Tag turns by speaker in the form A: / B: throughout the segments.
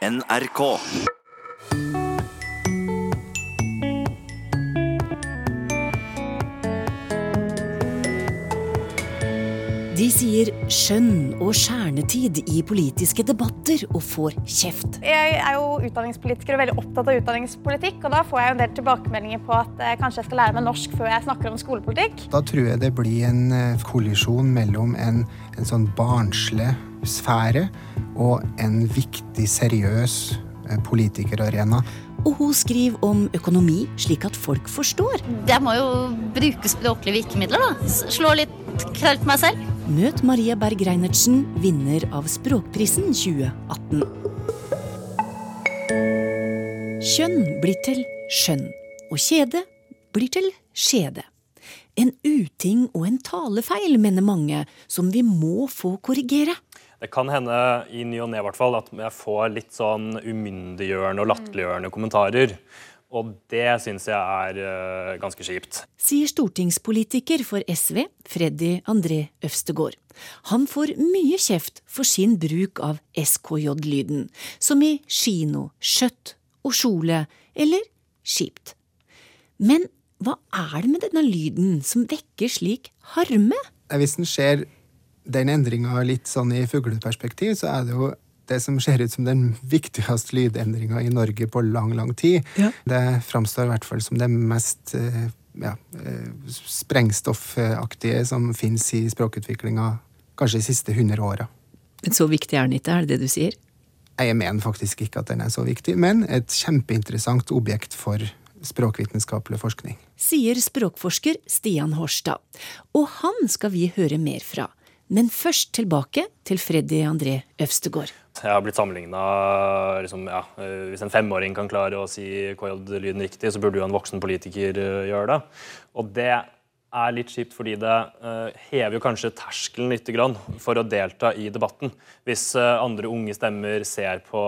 A: NRK.
B: De sier skjønn og skjernetid i politiske debatter og får kjeft.
C: Jeg er jo utdanningspolitiker og veldig opptatt av utdanningspolitikk. og Da får jeg en del tilbakemeldinger på at eh, kanskje jeg skal lære meg norsk før jeg snakker om skolepolitikk.
D: Da tror jeg det blir en eh, kollisjon mellom en, en sånn barnslig sfære og en viktig, seriøs eh, politikerarena.
B: Og hun skriver om økonomi slik at folk forstår.
E: Jeg må jo bruke språklige virkemidler, da. Slå litt krøll på meg selv.
B: Møt Maria Berg Reinertsen, vinner av Språkprisen 2018. Kjønn blir til skjønn, og kjede blir til skjede. En uting og en talefeil, mener mange, som vi må få korrigere.
F: Det kan hende i ny og ne at jeg får litt sånn umyndiggjørende og latterliggjørende kommentarer. Og det syns jeg er uh, ganske kjipt.
B: Sier stortingspolitiker for SV, Freddy André Øvstegård. Han får mye kjeft for sin bruk av SKJ-lyden, som i kino, skjøtt og kjole eller skipt. Men hva er det med denne lyden som vekker slik harme?
D: Hvis en ser den endringa litt sånn i fugleperspektiv, så er det jo det som ser ut som den viktigste lydendringa i Norge på lang, lang tid.
B: Ja.
D: Det framstår i hvert fall som det mest ja, sprengstoffaktige som fins i språkutviklinga kanskje de siste 100 åra.
B: Men så viktig er den ikke, er det det du sier?
D: Jeg mener faktisk ikke at den er så viktig, men et kjempeinteressant objekt for språkvitenskapelig forskning.
B: Sier språkforsker Stian Horstad. Og han skal vi høre mer fra. Men først tilbake til Freddy André Øvstegård.
F: Jeg har blitt sammenligna liksom, ja, Hvis en femåring kan klare å si KJ-lyden riktig, så burde jo en voksen politiker gjøre det. Og det er litt kjipt fordi det uh, hever jo kanskje terskelen litt for å delta i debatten. Hvis andre unge stemmer ser på,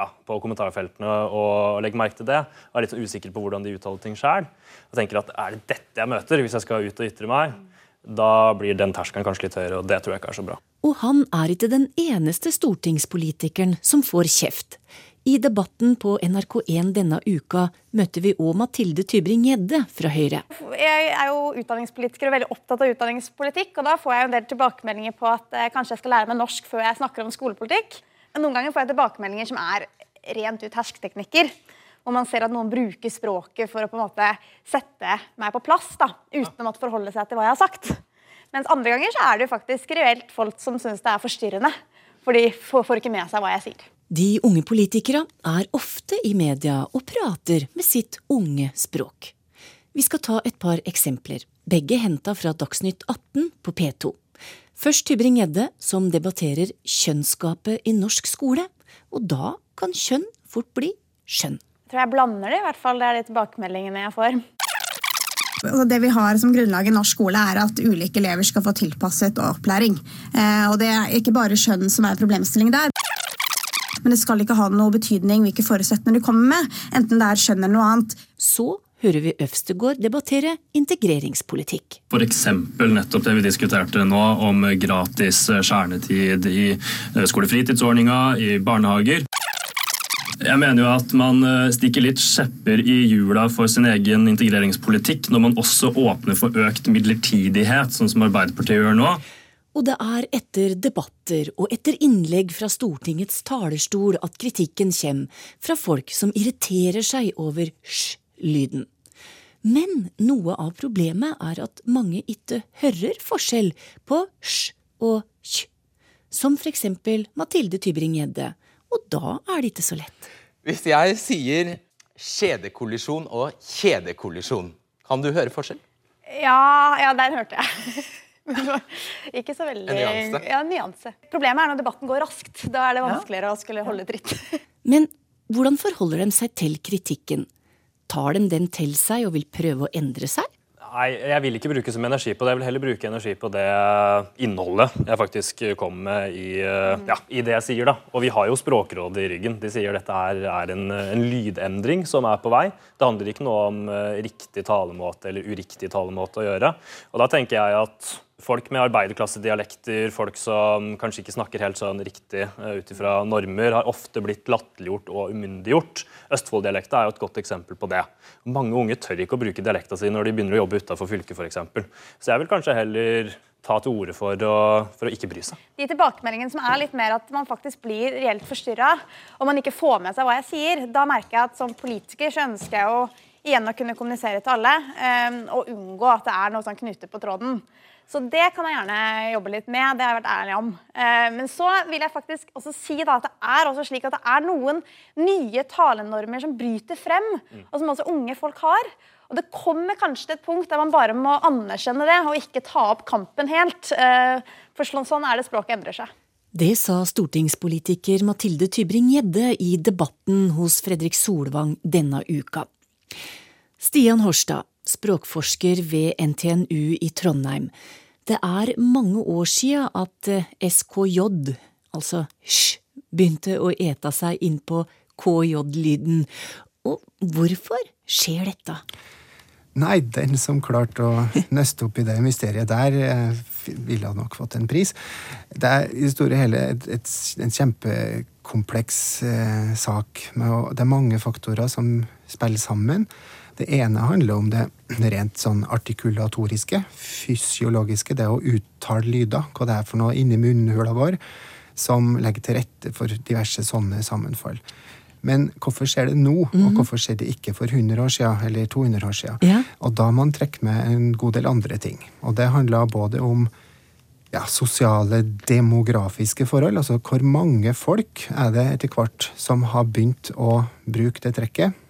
F: ja, på kommentarfeltene og, legger merke til det, og er litt så usikre på hvordan de uttaler ting sjøl, og tenker at er det dette jeg møter hvis jeg skal ut og ytre meg? da blir den terskelen kanskje litt høyere, og det tror jeg ikke er så bra.
B: Og han er ikke den eneste stortingspolitikeren som får kjeft. I debatten på NRK1 denne uka møtte vi òg Mathilde Tybring-Gjedde fra Høyre.
C: Jeg er jo utdanningspolitiker og veldig opptatt av utdanningspolitikk. og Da får jeg en del tilbakemeldinger på at eh, kanskje jeg skal lære meg norsk før jeg snakker om skolepolitikk. Noen ganger får jeg tilbakemeldinger som er rent ut hersketeknikker og man ser at noen bruker språket for å på en måte sette meg på plass, da, uten å måtte forholde seg til hva jeg har sagt. Mens andre ganger så er det faktisk reelt folk som syns det er forstyrrende. For de får ikke med seg hva jeg sier.
B: De unge politikere er ofte i media og prater med sitt unge språk. Vi skal ta et par eksempler, begge henta fra Dagsnytt 18 på P2. Først Tybring-Gjedde, som debatterer kjønnsgapet i norsk skole. Og da kan kjønn fort bli skjønn.
C: Jeg tror jeg blander det, i hvert fall. Det er de tilbakemeldingene jeg får.
G: Altså, det vi har som grunnlag i norsk skole, er at ulike elever skal få tilpasset opplæring. Eh, og det er ikke bare skjønn som er problemstilling der. Men det skal ikke ha noe betydning hvilke forutsetninger du kommer med, enten det er skjønn eller noe annet.
B: Så hører vi Øvstegård debattere integreringspolitikk.
H: F.eks. nettopp det vi diskuterte nå om gratis skjernetid i eh, skolefritidsordninga, i barnehager. Jeg mener jo at man eh, stikker litt skjepper i hjula for sin egen integreringspolitikk når man også åpner for økt midlertidighet, sånn som Arbeiderpartiet gjør nå.
B: Og det er etter debatter og etter innlegg fra Stortingets talerstol at kritikken kommer fra folk som irriterer seg over sj-lyden. Men noe av problemet er at mange ikke hører forskjell på sj og kj, som for eksempel Mathilde Tybring-Gjedde og da er det ikke så lett.
I: Hvis jeg sier kjedekollisjon og kjedekollisjon, kan du høre forskjell?
C: Ja, ja der hørte jeg. ikke så veldig
I: En nyanse?
C: Ja, en nyanse. Problemet er når debatten går raskt. Da er det vanskeligere å skulle holde tritt.
B: Men hvordan forholder de seg til kritikken? Tar de den til seg og vil prøve å endre seg?
F: Nei, jeg vil ikke bruke så mye energi på det. Jeg vil heller bruke energi på det innholdet jeg faktisk kommer med i, ja, i det jeg sier. da. Og vi har jo Språkrådet i ryggen. De sier dette er, er en, en, lydendring som er på vei. Det handler ikke noe om riktig talemåte eller uriktig talemåte å gjøre. Og da tenker jeg at folk med arbeiderklassedialekter, folk som kanskje ikke snakker helt sånn riktig uh, ut ifra normer, har ofte blitt latterliggjort og umyndiggjort. Østfold-dialekta er jo et godt eksempel på det. Mange unge tør ikke å bruke dialekta si når de begynner å jobbe utafor fylket f.eks. Så jeg vil kanskje heller ta til orde for å, for å ikke bry seg.
C: De tilbakemeldingene som er litt mer at man faktisk blir reelt forstyrra, og man ikke får med seg hva jeg sier, da merker jeg at som politiker så ønsker jeg å igjen å kunne kommunisere til alle um, og unngå at det er noe sånn knute på tråden. Så det kan jeg gjerne jobbe litt med. Det har jeg vært ærlig om. Uh, men så vil jeg faktisk også si da, at det er også slik at det er noen nye talenormer som bryter frem, mm. og som også unge folk har. Og Det kommer kanskje til et punkt der man bare må anerkjenne det og ikke ta opp kampen helt. Uh, for sånn er det språket endrer seg.
B: Det sa stortingspolitiker Mathilde Tybring-Gjedde i debatten hos Fredrik Solvang denne uka. Stian Horstad, språkforsker ved NTNU i Trondheim. Det er mange år sia at eh, SKJ, altså hsj, begynte å eta seg inn på KJ-lyden. Og hvorfor skjer dette?
D: Nei, den som klarte å nøste opp i det mysteriet der, eh, ville nok fått en pris. Det er i det store hele et, et, en kjempekompleks eh, sak. Med, det er mange faktorer som spiller sammen. Det ene handler om det rent sånn artikulatoriske, fysiologiske, det å uttale lyder, hva det er for noe inni munnhula vår, som legger til rette for diverse sånne sammenfall. Men hvorfor skjer det nå, mm. og mhm. hvorfor skjer det ikke for 100 år siden eller 200 år siden? Ja. Og da må man trekke med en god del andre ting. Og det handler både om ja, sosiale, demografiske forhold. Altså hvor mange folk er det etter hvert som har begynt å bruke det trekket.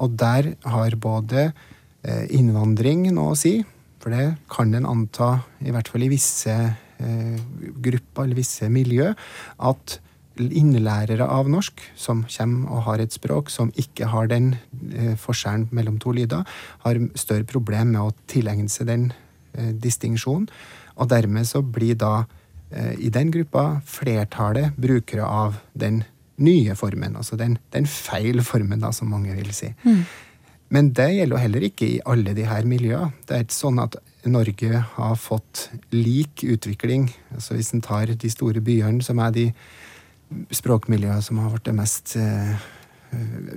D: Og der har både eh, innvandring noe å si, for det kan en anta, i hvert fall i visse eh, grupper eller visse miljø, at innlærere av norsk som kommer og har et språk som ikke har den eh, forskjellen mellom to lyder, har større problem med å tilegne seg den distinksjonen. Og dermed så blir da i den gruppa flertallet brukere av den nye formen. Altså den, den feil formen, da, som mange vil si. Mm. Men det gjelder jo heller ikke i alle de her miljøene. Det er ikke sånn at Norge har fått lik utvikling. Altså Hvis en tar de store byene, som er de språkmiljøene som har vært det mest eh,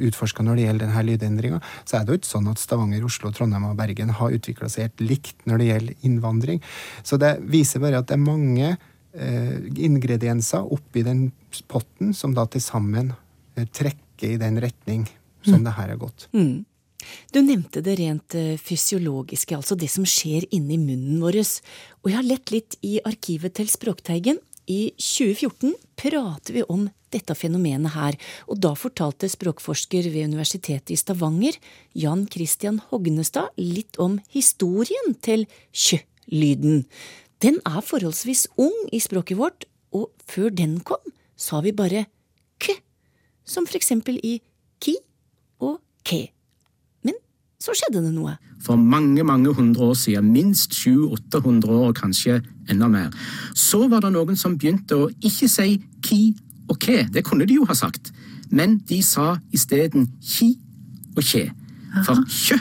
D: utforska når det gjelder denne lydendringa, så er det jo ikke sånn at Stavanger, Oslo, Trondheim og Bergen har utvikla seg helt likt når det gjelder innvandring. Så det viser bare at det er mange ingredienser oppi den potten som da til sammen uh, trekker i den retning som mm. det her har gått. Mm.
B: Du nevnte det rent fysiologiske, altså det som skjer inni munnen vår. Og jeg har lett litt i arkivet til Språkteigen, i 2014 prater vi om dette fenomenet her, og da fortalte språkforsker ved Universitetet i Stavanger, Jan Christian Hognestad, litt om historien til kjø-lyden. Den er forholdsvis ung i språket vårt, og før den kom, sa vi bare k, som for eksempel i ki og ke Men så skjedde det noe.
A: For mange mange hundre år siden, minst 700-800 år, kanskje enda mer, så var det noen som begynte å ikke si ki og ke, det kunne de jo ha sagt, men de sa isteden ki og kje. For kjø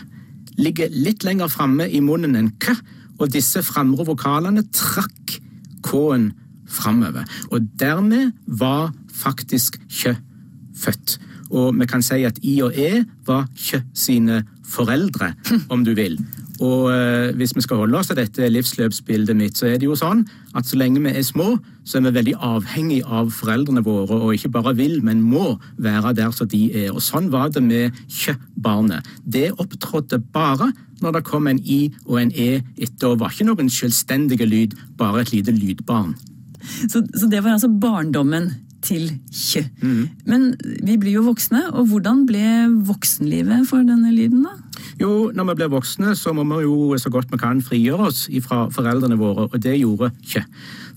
A: ligger litt lenger framme i munnen enn k, og disse framre vokalene trakk k-en framover. Og dermed var faktisk kjø født. Og vi kan si at I og E var Kjø sine foreldre, om du vil. Og eh, hvis vi skal holde oss til dette livsløpsbildet mitt, så er det jo sånn at så lenge vi er små, så er vi veldig avhengig av foreldrene våre, og ikke bare vil, men må være der som de er. Og sånn var det med Kjø-barnet. Det opptrådte bare når det kom en I og en E etter, og var ikke noen selvstendige lyd, bare et lite lydbarn.
J: Så, så det var altså barndommen til kjø. Mm. Men vi blir jo voksne, og hvordan ble voksenlivet for denne lyden, da?
A: Jo, når vi blir voksne, så må vi jo så godt vi kan frigjøre oss fra foreldrene våre, og det gjorde kjø.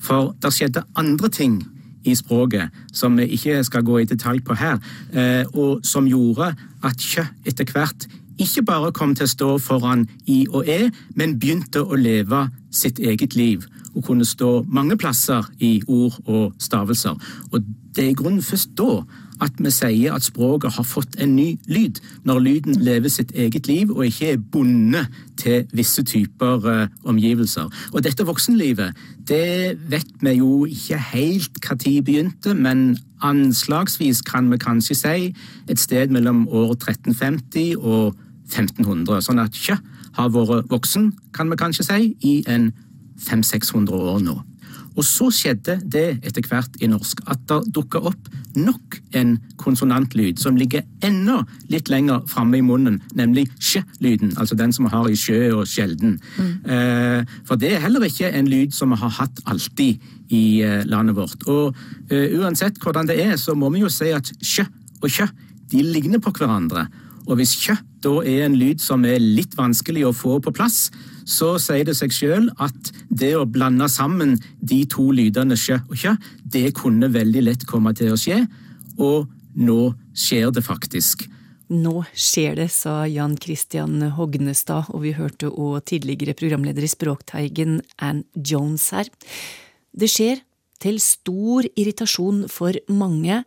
A: For det skjedde andre ting i språket som vi ikke skal gå i detalj på her, eh, og som gjorde at kjø etter hvert ikke bare kom til å stå foran i og e, men begynte å leve sitt eget liv og kunne stå mange plasser i ord og stavelser. Og det er i grunnen først da at vi sier at språket har fått en ny lyd, når lyden lever sitt eget liv og ikke er bundet til visse typer uh, omgivelser. Og dette voksenlivet, det vet vi jo ikke helt når begynte, men anslagsvis kan vi kanskje si et sted mellom år 1350 og 1500. Sånn at Kjø har vært voksen, kan vi kanskje si, i en 500-600 år nå. Og så skjedde det etter hvert i norsk at det dukka opp nok en konsonantlyd som ligger enda litt lenger framme i munnen, nemlig sj-lyden, altså den som vi har i sjø og sjelden. Mm. Eh, for det er heller ikke en lyd som vi har hatt alltid i eh, landet vårt. Og eh, uansett hvordan det er, så må vi jo si at sjø og kjø de ligner på hverandre. Og hvis kjø da er en lyd som er litt vanskelig å få på plass, så sier det seg sjøl at det å blande sammen de to lydene sjø og kjø, det kunne veldig lett komme til å skje, og nå skjer det faktisk.
B: Nå skjer det, sa Jan Christian Hognestad, og vi hørte òg tidligere programleder i Språkteigen Ann Jones her. Det skjer til stor irritasjon for mange.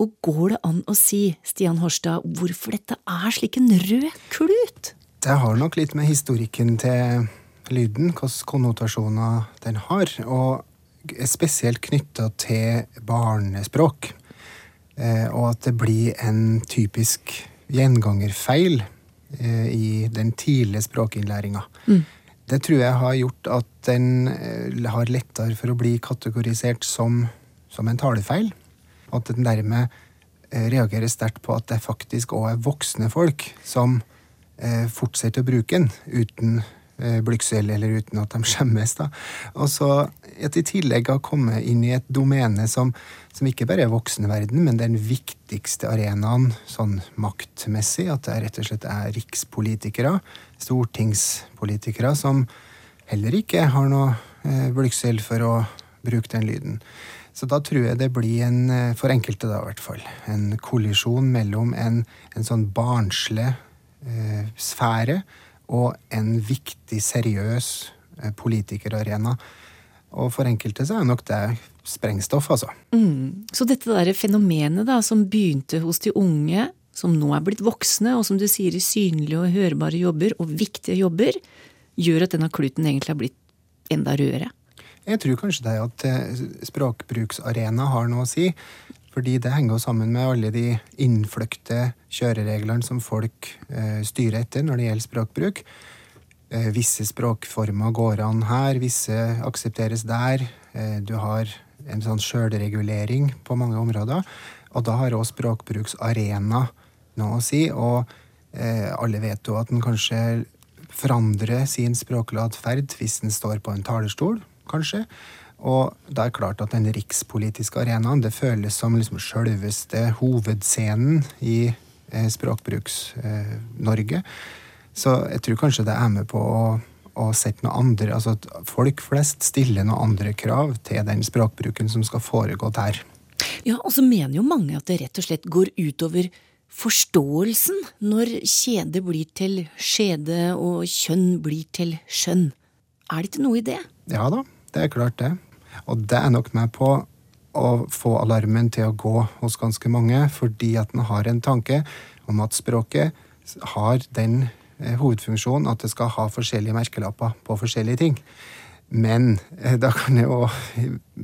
B: Og går det an å si, Stian Horstad, hvorfor dette er slik en rød klut?
D: Det har nok litt med historikken til lyden, hvilke konnotasjoner den har, og er spesielt knytta til barnespråk. Eh, og at det blir en typisk gjengangerfeil eh, i den tidlige språkinnlæringa. Mm. Det tror jeg har gjort at den eh, har lettere for å bli kategorisert som, som en talefeil. Og at den dermed reagerer sterkt på at det faktisk òg er voksne folk som fortsetter å bruke den uten eh, blygsel eller uten at de skjemmes. da. Og så at i tillegg har kommet inn i et domene som, som ikke bare er voksenverden, men den viktigste arenaen sånn maktmessig. At det rett og slett er rikspolitikere, stortingspolitikere, som heller ikke har noe eh, blygsel for å bruke den lyden. Så da tror jeg det blir en, for enkelte da i hvert fall, en kollisjon mellom en, en sånn barnslig Eh, sfære og en viktig, seriøs eh, politikerarena. Og for enkelte så er nok det sprengstoff, altså.
B: Mm. Så dette der fenomenet da, som begynte hos de unge, som nå er blitt voksne, og som du sier i synlige og hørbare jobber, og viktige jobber, gjør at denne kluten egentlig har blitt enda rødere?
D: Jeg tror kanskje det er at eh, språkbruksarena har noe å si. Fordi det henger jo sammen med alle de innfløkte kjørereglene som folk eh, styrer etter når det gjelder språkbruk. Eh, visse språkformer går an her, visse aksepteres der. Du har en sånn sjølregulering på mange områder. Og da har òg språkbruksarena noe å si. Og alle vet jo at en kanskje forandrer sin språklige atferd hvis en står på en talerstol, kanskje. Og det er klart at den rikspolitiske arenaen det føles som liksom sjølveste hovedscenen i eh, Språkbruks-Norge. Eh, Så jeg tror kanskje det er med på å, å sette noe andre Altså at folk flest stiller noen andre krav til den språkbruken som skal foregå der.
B: Ja, og så mener jo mange at det rett og slett går utover forståelsen når kjede blir til skjede og kjønn blir til skjønn. Er det ikke noe i det?
D: Ja da, det er klart det. Og det er nok med på å få alarmen til å gå hos ganske mange, fordi at den har en tanke om at språket har den eh, hovedfunksjonen at det skal ha forskjellige merkelapper på forskjellige ting. Men eh, da kan jeg jo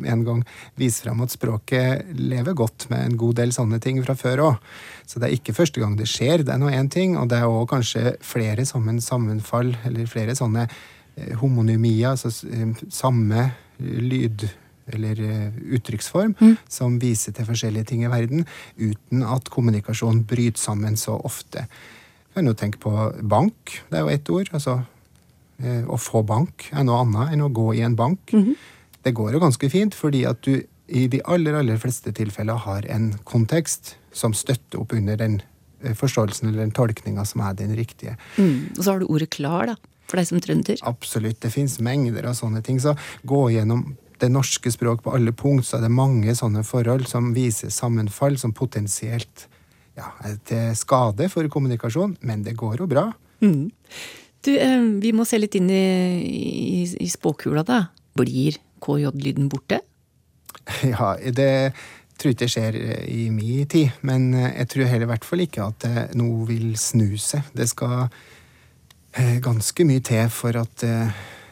D: en gang vise fram at språket lever godt med en god del sånne ting fra før òg. Så det er ikke første gang det skjer, det er nå én ting, og det er òg kanskje flere sammen sammenfall, eller flere sånne eh, homonymier, altså samme lyd eller eh, uttrykksform mm. som viser til forskjellige ting i verden, uten at kommunikasjon bryter sammen så ofte. Jeg kan jo tenke på bank. Det er jo ett ord. altså eh, Å få bank er noe annet enn å gå i en bank. Mm -hmm. Det går jo ganske fint, fordi at du i de aller, aller fleste tilfeller har en kontekst som støtter opp under den eh, forståelsen eller den tolkninga som er den riktige.
B: Mm. Og så har du ordet klar, da for deg som trønder?
D: Absolutt. Det fins mengder av sånne ting. Så gå gjennom det norske språk på alle punkt, så er det mange sånne forhold som viser sammenfall som potensielt ja, er til skade for kommunikasjon, men det går jo bra. Mm.
B: Du, eh, vi må se litt inn i, i, i spåkula, da. Blir KJ-lyden borte?
D: Ja, det tror ikke det skjer i min tid, men jeg tror heller i hvert fall ikke at det nå vil snu seg. Det skal eh, ganske mye til for at det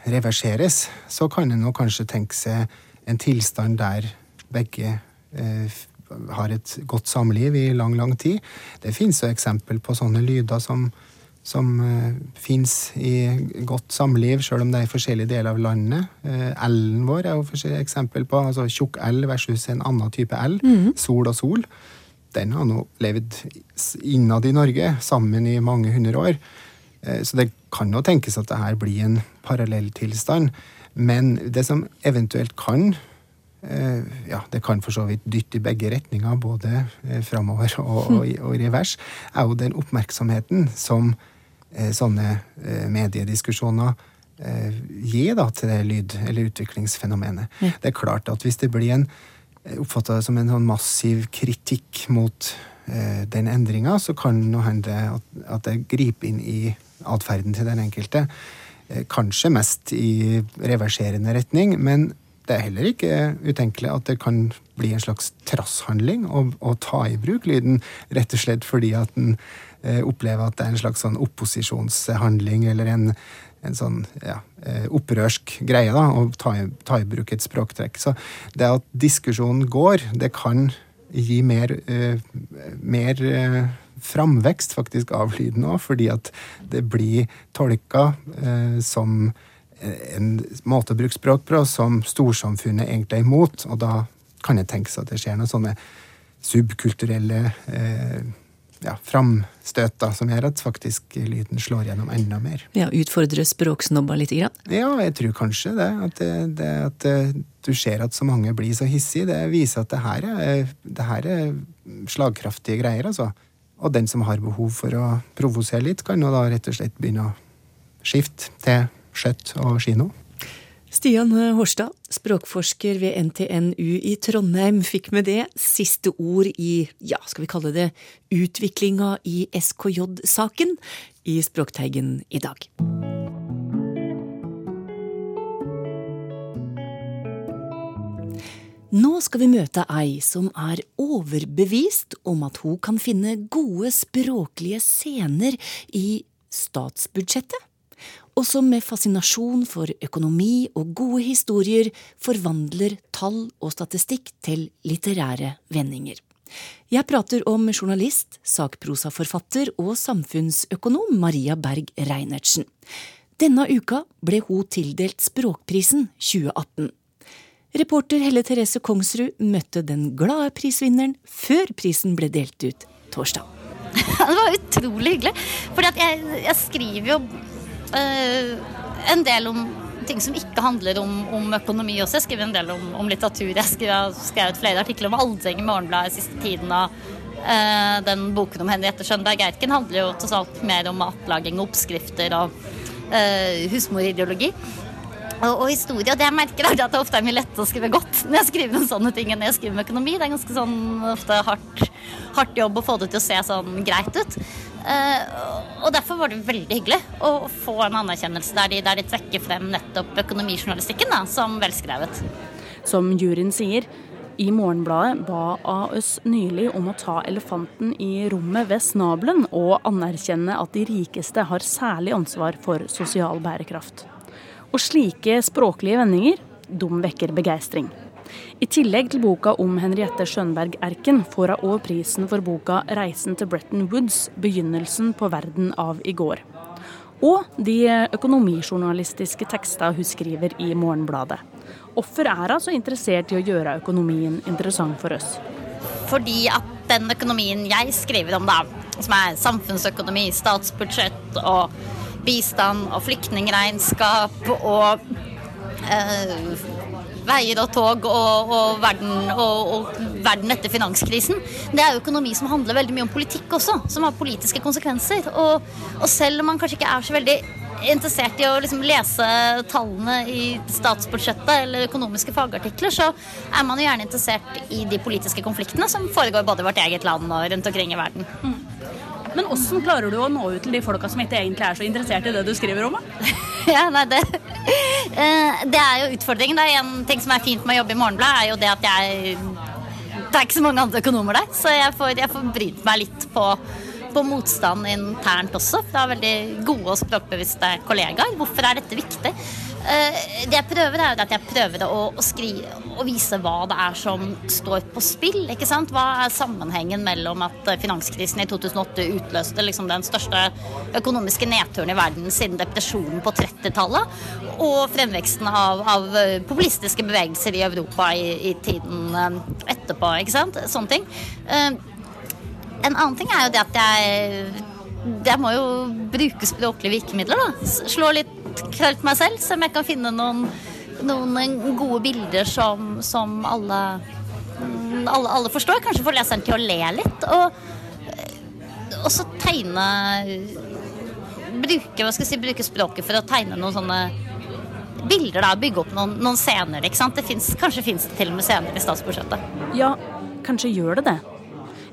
D: reverseres. Så kan en kanskje tenke seg en tilstand der begge eh, har et godt samliv i lang, lang tid. Det finnes jo eksempel på sånne lyder som, som uh, fins i godt samliv, sjøl om det er i forskjellige deler av landet. Uh, L-en vår er jo et eksempel på altså tjukk L versus en annen type L.
B: Mhm.
D: Sol og sol. Den har nå levd innad i Norge sammen i mange hundre år. Uh, så det kan jo tenkes at det her blir en parallelltilstand. Men det som eventuelt kan Eh, ja, det kan for så vidt dytte i begge retninger, både eh, framover og, og, og, i revers, er jo den oppmerksomheten som eh, sånne eh, mediediskusjoner eh, gir da, til det lyd- eller utviklingsfenomenet.
B: Ja.
D: Det er klart at hvis det blir en oppfatta som en sånn massiv kritikk mot eh, den endringa, så kan det hende at, det griper inn i atferden til den enkelte. Eh, kanskje mest i reverserende retning, men det er heller ikke utenkelig at det kan bli en slags trasshandling å, å ta i bruk lyden, rett og slett fordi at en eh, opplever at det er en slags sånn opposisjonshandling eller en, en sånn ja, eh, opprørsk greie da, å ta i, ta i bruk et språktrekk. Så det at diskusjonen går, det kan gi mer, eh, mer eh, framvekst faktisk av lyden òg, fordi at det blir tolka eh, som en måte å bruke språk på som storsamfunnet egentlig er imot. Og da kan det tenkes at det skjer noen sånne subkulturelle eh, ja, da, som gjør at faktisk lyden slår gjennom enda mer.
B: Ja, Utfordre språksnobba litt? Grann.
D: Ja, jeg tror kanskje det. At, det, det, at du ser at så mange blir så hissige, det viser at det her er, det her er slagkraftige greier, altså. Og den som har behov for å provosere litt, kan jo da rett og slett begynne å skifte til skjøtt og kino.
B: Stian Horstad, språkforsker ved NTNU i Trondheim, fikk med det siste ord i, ja, skal vi kalle det, utviklinga i SKJ-saken i Språkteigen i dag. Nå skal vi møte ei som er overbevist om at hun kan finne gode språklige scener i statsbudsjettet og som med fascinasjon for økonomi og gode historier forvandler tall og statistikk til litterære vendinger. Jeg prater om journalist, sakprosaforfatter og samfunnsøkonom Maria Berg Reinertsen. Denne uka ble hun tildelt Språkprisen 2018. Reporter Helle Therese Kongsrud møtte den glade prisvinneren før prisen ble delt ut torsdag.
E: det var utrolig hyggelig. For jeg, jeg skriver jo en del om ting som ikke handler om, om økonomi også. Jeg skriver en del om, om litteratur. Jeg har skrevet flere artikler om Aldring i Morgenbladet siste tiden. Og uh, den boken om Henriette Skjønberg-Eirken handler jo tross alt mer om matlaging, oppskrifter og uh, husmorideologi. Og, og, historie. Og det jeg merker er at det ofte er mye lettere å skrive godt når jeg skriver om sånne ting enn når jeg skriver om økonomi. Det er ganske sånn ofte hardt, hardt jobb å få det til å se sånn greit ut. Uh, og derfor var det veldig hyggelig å få en anerkjennelse der de, der de trekker frem nettopp økonomijournalistikken da, som velskrevet.
K: Som juryen sier, i Morgenbladet ba AS nylig om å ta elefanten i rommet ved snabelen og anerkjenne at de rikeste har særlig ansvar for sosial bærekraft. Og slike språklige vendinger, de vekker begeistring. I tillegg til boka om Henriette Skjønberg Erken får hun òg prisen for boka 'Reisen til Bretton Woods begynnelsen på verden av i går'. Og de økonomijournalistiske tekstene hun skriver i Morgenbladet. Hvorfor er hun så interessert i å gjøre økonomien interessant for oss?
E: Fordi at den økonomien jeg skriver om, da, som er samfunnsøkonomi, statsbudsjett og bistand og flyktningregnskap og øh, veier og tog og, og, verden, og, og, verden, etter finanskrisen. Det er jo økonomi som handler veldig mye om politikk også, som har politiske konsekvenser. Og, selv om man kanskje ikke er så veldig interessert i å liksom lese tallene i statsbudsjettet eller økonomiske fagartikler, så er man jo gjerne interessert i de politiske konfliktene som foregår både i vårt eget land og rundt omkring i verden. Mm.
K: Men åssen klarer du å nå ut til de folka som ikke egentlig er så interessert i det du skriver om?
E: ja, nei, det, eh, det er jo utfordringen. Det er en ting som er fint med å jobbe i Morgenbladet, er jo det at jeg Det er ikke så mange andre økonomer der, så jeg får, jeg får brynt meg litt på, på motstand internt også, fra veldig gode og språkbevisste kollegaer. Hvorfor er dette viktig? Eh, det jeg prøver, er at jeg prøver å, å, skrive, å vise hva det er som står på spill. ikke sant? Hva er sammenhengen mellom at finanskrisen i 2008 utløste liksom den største økonomiske nedturen i verden siden depresjonen på 30-tallet, og fremveksten av, av, populistiske bevegelser i Europa i, i tiden eh, etterpå. ikke sant? Sånne ting. Eh, en annen ting er jo det at jeg jeg må jo bruke språklige virkemidler. da. Slå litt krøll meg selv, så jeg kan finne noen, noen gode bilder som, som alle, alle, alle, forstår. Kanskje få leseren til å le litt. Og, og så tegne bruke, hva skal jeg si, bruke språket for å tegne noen sånne bilder. da, Bygge opp noen, noen scener. ikke sant? Finnes, kanskje fins det til og med scener i statsbudsjettet.
K: Ja, kanskje gjør det det.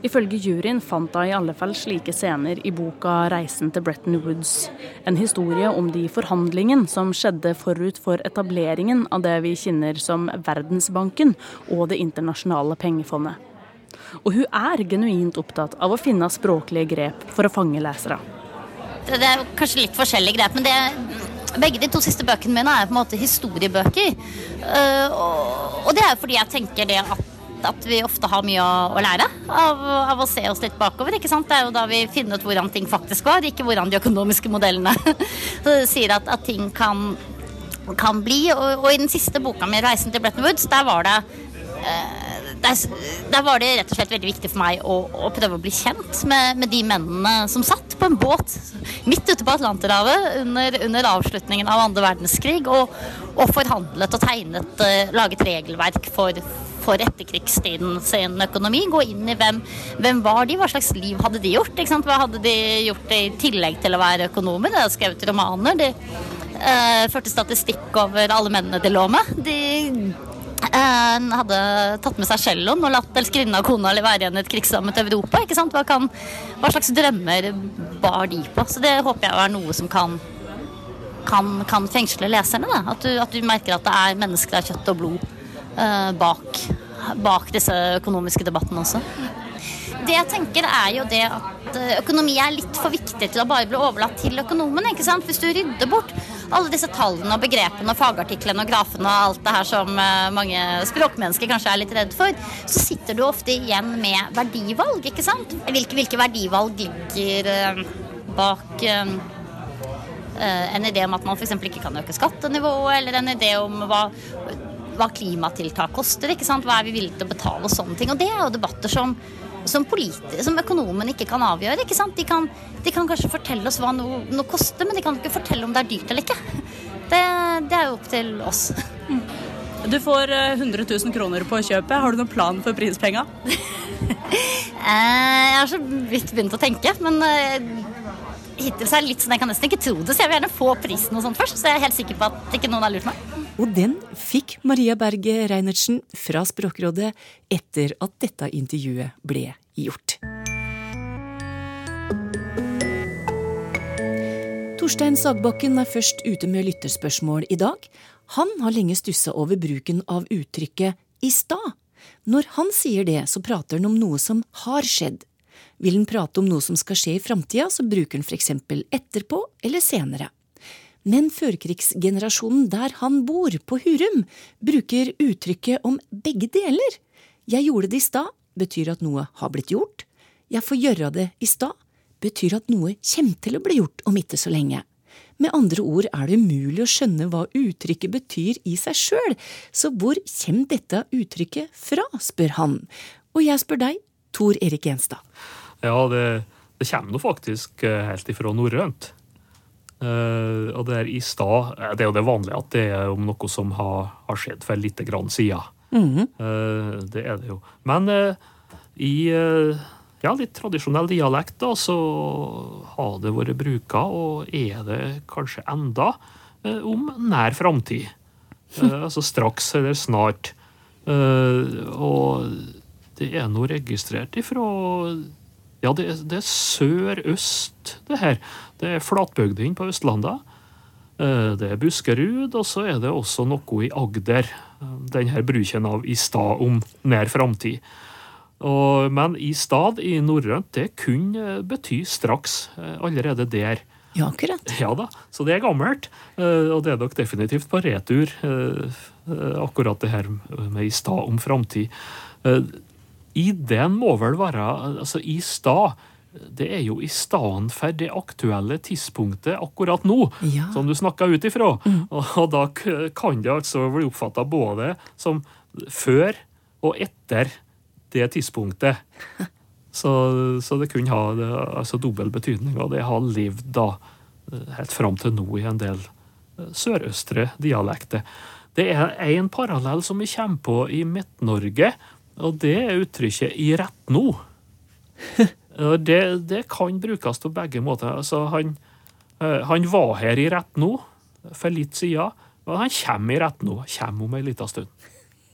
K: Ifølge juryen fant hun i alle fall slike scener i boka 'Reisen til Bretton Woods'. En historie om de forhandlingene som skjedde forut for etableringen av det vi kjenner som Verdensbanken og Det internasjonale pengefondet. Og hun er genuint opptatt av å finne språklige grep for å fange lesere.
E: Det er kanskje litt forskjellige grep, men det begge de to siste bøkene mine er på en måte historiebøker. Uh, og det er fordi jeg tenker det at at vi ofte har mye å, lære av, av, å se oss litt bakover. ikke sant? Det er jo da vi finner ut hvordan ting faktisk var, ikke hvordan de økonomiske modellene sier at, at, ting kan, kan bli. Og, og, i den siste boka mi, 'Reisen til Bretton Woods', der var det eh, der, der, var det rett og slett veldig viktig for meg å, å prøve å bli kjent med, med, de mennene som satt på en båt midt ute på Atlanterhavet under, under avslutningen av andre verdenskrig og, og forhandlet og tegnet, uh, laget regelverk for, for etterkrigstiden sin økonomi. Gå inn i hvem, hvem var de, hva slags liv hadde de gjort? Hva hadde de gjort i tillegg til å være økonomer? De hadde skrevet romaner. De eh, førte statistikk over alle mennene de lå med. De uh, hadde tatt med seg celloen og latt elskerinna og kona være igjen i et krigsrammet Europa. Ikke sant? Hva, kan, hva, slags drømmer bar de på? Så det håper jeg er noe som kan, kan, kan fengsle leserne. At du, at, du, merker at det er mennesker av kjøtt og blod bak, bak disse økonomiske debattene også. Det jeg tenker er jo det at eh, økonomi er litt for viktig til å bare bli overlatt til økonomene. ikke sant? Hvis du rydder bort alle disse tallene og begrepene og fagartiklene og grafene og alt det her som eh, mange språkmennesker kanskje er litt redd for, så sitter du ofte igjen med verdivalg, ikke sant? Hvilke, hvilke verdivalg ligger bak en idé om at man f.eks. ikke kan øke skattenivået, eller en idé om hva hva klimatiltak koster. ikke sant? Hva er vi villige til å betale og sånne ting. Og det er jo debatter som, som, som økonomen ikke kan avgjøre. ikke sant? De kan, de kan kanskje fortelle oss hva noe, noe, koster, men de kan ikke fortelle om det er dyrt eller ikke. Det, det er jo opp til oss.
K: Du får 100 eh, 000 kroner på kjøpet. Har du noen plan for prispenga?
E: Eh, jeg har så vidt begynt å tenke, men eh, hittil så er det litt sånn jeg kan nesten ikke tro det, så jeg vil gjerne få prisen og sånt først, så jeg er helt sikker på at ikke noen har lurt meg.
B: Og den fikk Maria Berge Reinertsen fra Språkrådet etter at dette intervjuet ble gjort. Torstein Sagbakken er først ute med lytterspørsmål i dag. Han har lenge stussa over bruken av uttrykket 'i stad'. Når han sier det, så prater han om noe som har skjedd. Vil han prate om noe som skal skje i framtida, så bruker han eksempel etterpå eller senere men førkrigsgenerasjonen der han bor, på Hurum, bruker uttrykket om begge deler. Jeg gjorde det i stad betyr at noe har blitt gjort. Jeg får gjøre det i stad betyr at noe kommer til å bli gjort om ikke så lenge. Med andre ord er det umulig å skjønne hva uttrykket betyr i seg sjøl, så hvor kommer dette uttrykket fra, spør han. Og jeg spør deg, Tor Erik Gjenstad.
L: Ja, det, det kommer nå faktisk eh, helt ifra norrønt. Uh, og det er i stad eh, Det er jo det vanlige at det er om noe som har, har skjedd for lite grann siden. Mm -hmm. uh, det er det jo. Men uh, i ja, litt tradisjonell dialekt da, så har det vært bruka, og er det kanskje enda, om nær framtid. altså straks eller snart. og det er nå registrert ifra ja, det, det er sør-øst, det her. Det er flatbygdene på Østlandet. Eh, det er Buskerud, og så er det også noe i Agder. Denne bruken av 'i stad om nær framtid'. Men i stad, i norrønt, det kunne bety straks, eh, allerede der.
B: Ja, akkurat.
L: Ja da, så det er gammelt. eh, Og det er nok definitivt på retur, eh, eh, akkurat det her med i stad om framtid. Ideen må vel være Altså, i stad det er jo i stedet for det aktuelle tidspunktet akkurat nå,
B: Ja.
L: som du snakka ut ifra. Og, og da kan det altså bli oppfatta både som før og etter det tidspunktet. Så, så det kunne ha altså dobbel betydning, og det har levd da eh, helt fram til nå i en del eh, sørøstre dialekter. Det er en parallell som vi kommer på i Midt-Norge, og det er uttrykket 'i rett nå'. Det, det kan brukes på begge måter. Altså, han, eh, han var her i rett nå, for litt siden, og han kommer i rett nå. Kommer om ei lita stund.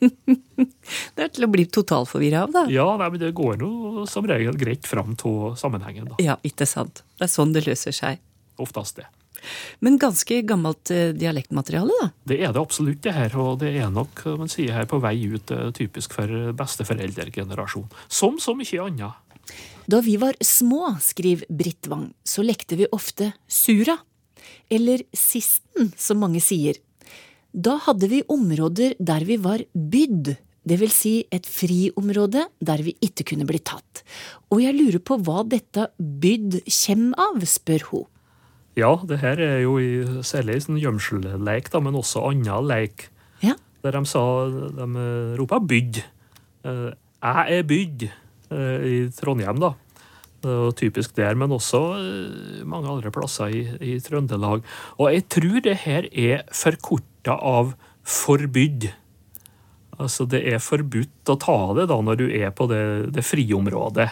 B: Det er til å bli totalforvirra av, da.
L: Ja, nei, men det går nå som regel greit fram til sammenhengen, da.
B: Ja, ikke sant. Det er sånn det løser seg.
L: Oftest det.
B: Men ganske gammelt eh, dialektmateriale, da.
L: Det er det absolutt, det her. Og det er nok man sier her, på vei ut eh, typisk for besteforeldregenerasjon. Som så mye annet.
B: Da vi var små, skriver Britt Wang, så lekte vi ofte sura. Eller sisten, som mange sier. Da hadde vi områder der vi var bydd, det vil si et friområde der vi ikke kunne bli tatt. Og jeg lurer på hva dette bydd kjem av, spør hun.
L: Ja, det her er jo i, særlig sånn gjemselleik, men også annen leik.
B: Ja.
L: Der de sa De eh, ropa 'bydd'. Eh, 'Jeg er bydd' eh, i Trondheim, da. Det er typisk der, men også mange andre plasser i, i Trøndelag. Og jeg tror det her er forkorta av 'forbydd'. Altså, det er forbudt å ta det da når du er på det, det friområdet.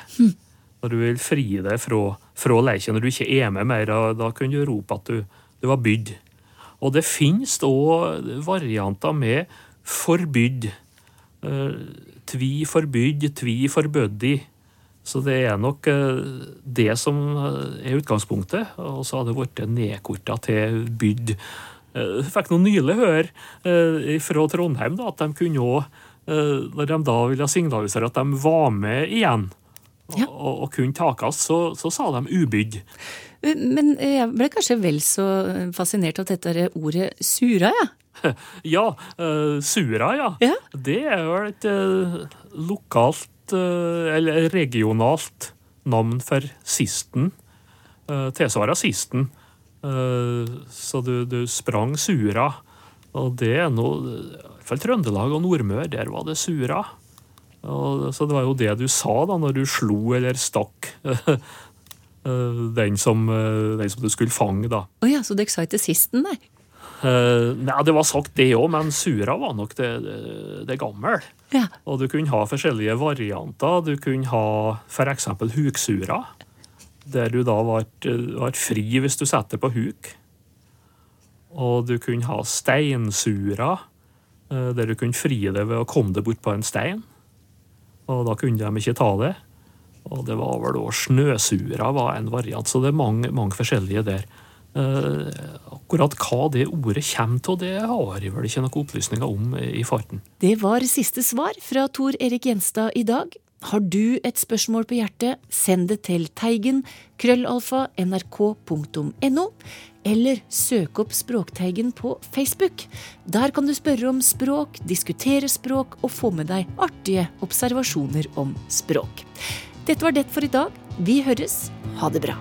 L: Når du vil fri deg fra, fra leiken, når du ikke er med mer, da, kunne du rope at du, du var bydd. Og det finnes òg varianter med forbydd. Eh, tvi forbydd, tvi forbøddi. Så det er nok eh, det som eh, er utgangspunktet. Og så har det blitt nedkorta til bydd. Jeg fikk nå nylig høre fra Trondheim da, at de kunne òg, når de da ville signalisere at de var med igjen, og, og, og kunne takes, så, så sa de ubydd.
B: Men jeg ble kanskje vel så fascinert av dette ordet sura, ja.
L: Ja, uh, Sura, ja. Det er vel et uh, lokalt uh, eller regionalt navn for sisten. Uh, Tilsvarer sisten. Så du, du sprang Sura. Og det er nå i hvert fall Trøndelag og Nordmøre, der var det Sura. Og, så det var jo det du sa da når du slo eller stakk eh, den, som, eh, den som du skulle fange, da.
B: Å ja, så dere sa ikke sisten, nei?
L: Uh, nei, det var sagt det òg, men sura var nok det, det, det gamle.
B: Ja.
L: Og du kunne ha forskjellige varianter. Du kunne ha f.eks. huksura, der du da var, var fri hvis du setter på huk. Og du kunne ha steinsura, der du kunne fri deg ved å komme deg bort på en stein. Og da kunne de ikke ta det. Og det var vel òg snøsura var en variant, så det er mange, mange forskjellige der. Eh, akkurat hva det ordet kommer til, det har jeg vel ikke noen opplysninger om i farten.
B: Det var siste svar fra Tor Erik Gjenstad i dag. Har du et spørsmål på hjertet, send det til teigen krøllalfa nrk.no, eller søk opp Språkteigen på Facebook. Der kan du spørre om språk, diskutere språk og få med deg artige observasjoner om språk. Dette var det for i dag. Vi høres. Ha det bra.